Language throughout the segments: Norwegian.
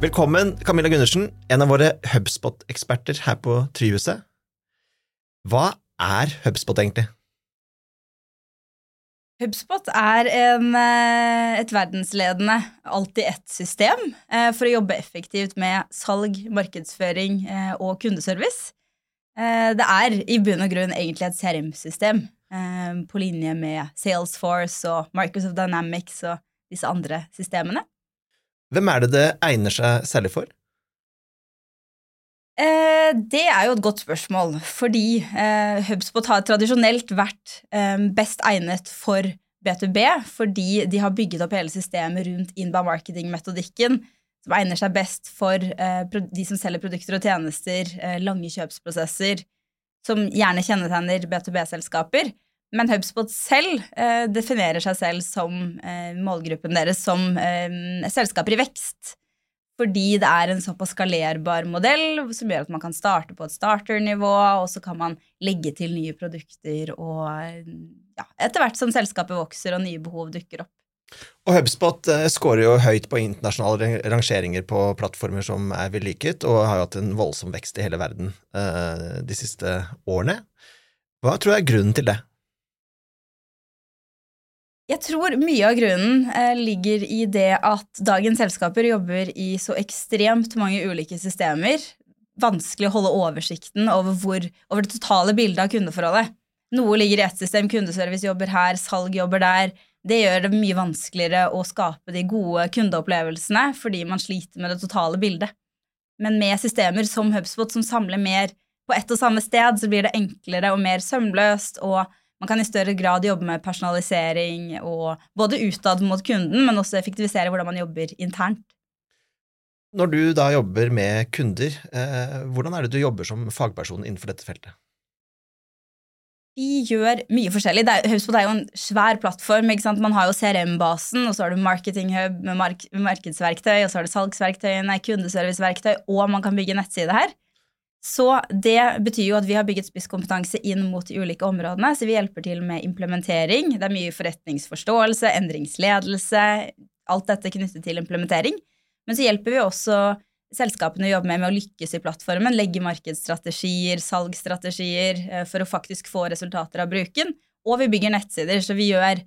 Velkommen, Camilla Gundersen, en av våre Hubspot-eksperter her på Tryhuset. Hva er Hubspot egentlig? HubSpot er en, eh, et verdensledende alltid-ett-system eh, for å jobbe effektivt med salg, markedsføring eh, og kundeservice. Det er i bunn og grunn egentlig et CRM-system på linje med Salesforce og Microsoft Dynamics og disse andre systemene. Hvem er det det egner seg særlig for? Det er jo et godt spørsmål, fordi HubSpot har tradisjonelt vært best egnet for B2B, fordi de har bygget opp hele systemet rundt inbound marketing-metodikken, som egner seg best for de som selger produkter og tjenester, lange kjøpsprosesser, som gjerne kjennetegner B2B-selskaper. Men HubSpot selv definerer seg selv som målgruppen deres som selskaper i vekst fordi det er en såpass skalerbar modell som gjør at man kan starte på et starternivå, og så kan man legge til nye produkter og ja, etter hvert som selskapet vokser og nye behov dukker opp. Og HubSpot skårer scorer jo høyt på internasjonale rangeringer på plattformer som er vellykket, og har jo hatt en voldsom vekst i hele verden uh, de siste årene. Hva tror du er grunnen til det? Jeg tror mye av grunnen eh, ligger i det at dagens selskaper jobber i så ekstremt mange ulike systemer. Vanskelig å holde oversikten over, hvor, over det totale bildet av kundeforholdet. Noe ligger i ett system, kundeservice jobber her, salg jobber der. Det gjør det mye vanskeligere å skape de gode kundeopplevelsene fordi man sliter med det totale bildet. Men med systemer som HubSpot som samler mer på ett og samme sted, så blir det enklere og mer sømløst og man kan i større grad jobbe med personalisering og både utad mot kunden, men også effektivisere hvordan man jobber internt. Når du da jobber med kunder, eh, hvordan er det du jobber som fagperson innenfor dette feltet? Vi gjør mye forskjellig. HubSpot er jo en svær plattform. Man har jo CRM-basen, og så har du Marketing Hub med mark markedsverktøy, og så har du salgsverktøyene, kundeserviceverktøy, og man kan bygge nettside her. Så det betyr jo at vi har bygget spisskompetanse inn mot de ulike områdene. Så vi hjelper til med implementering. Det er mye forretningsforståelse, endringsledelse, alt dette knyttet til implementering. Men så hjelper vi også selskapene å jobbe med med å lykkes i plattformen. Legge markedsstrategier, salgsstrategier eh, for å faktisk få resultater av bruken. Og vi bygger nettsider, så vi gjør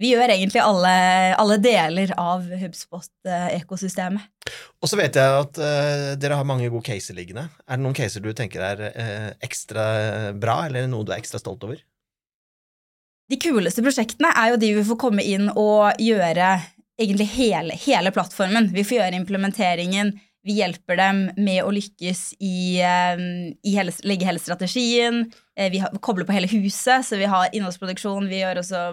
vi gjør egentlig alle, alle deler av HubSpot-ekosystemet. Og så vet jeg at uh, dere har mange gode caser liggende. Er det noen caser du tenker er uh, ekstra bra, eller noe du er ekstra stolt over? De kuleste prosjektene er jo de vi får komme inn og gjøre egentlig hele, hele plattformen. Vi får gjøre implementeringen vi hjelper dem med å lykkes i, ehm, i helse, legge hele strategien. Eh, vi har, kobler på hele huset, så vi har innholdsproduksjon. Vi gjør også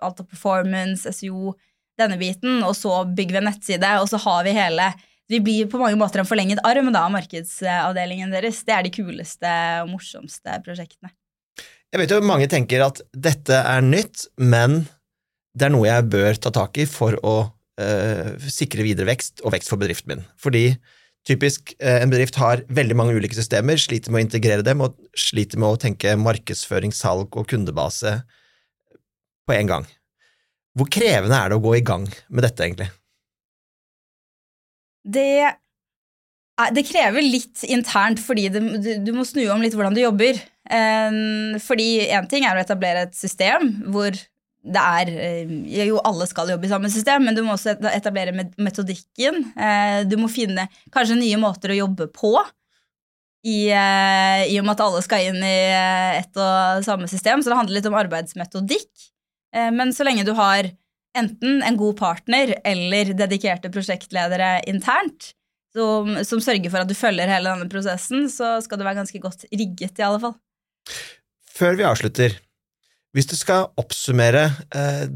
alt av performance, SEO, denne biten. Og så bygger vi en nettside, og så har vi hele Vi blir på mange måter en forlenget arm da, av markedsavdelingen deres. Det er de kuleste og morsomste prosjektene. Jeg vet jo mange tenker at dette er nytt, men det er noe jeg bør ta tak i for å uh, sikre videre vekst og vekst for bedriften min. Fordi typisk uh, en bedrift har veldig mange ulike systemer, sliter med å integrere dem og sliter med å tenke markedsføring, salg og kundebase på en gang. Hvor krevende er det å gå i gang med dette, egentlig? Det, det krever litt internt, fordi det, du må snu om litt hvordan du jobber. Um, fordi én ting er å etablere et system hvor det er eh, Jo, alle skal jobbe i samme system, men du må også etablere metodikken. Eh, du må finne kanskje nye måter å jobbe på. I, eh, I og med at alle skal inn i ett og samme system. Så det handler litt om arbeidsmetodikk. Men så lenge du har enten en god partner eller dedikerte prosjektledere internt, som, som sørger for at du følger hele denne prosessen, så skal du være ganske godt rigget, i alle fall. Før vi avslutter, hvis du skal oppsummere eh,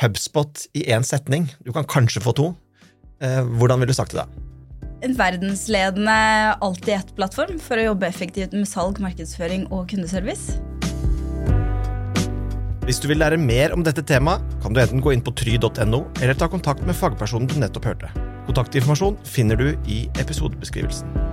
HubSpot i én setning, du kan kanskje få to, eh, hvordan ville du sagt det da? En verdensledende alt-i-ett-plattform for å jobbe effektivt med salg, markedsføring og kundeservice. Hvis du vil lære mer om dette temaet, kan du enten gå inn på try.no, eller ta kontakt med fagpersonen du nettopp hørte. Kontaktinformasjon finner du i episodebeskrivelsen.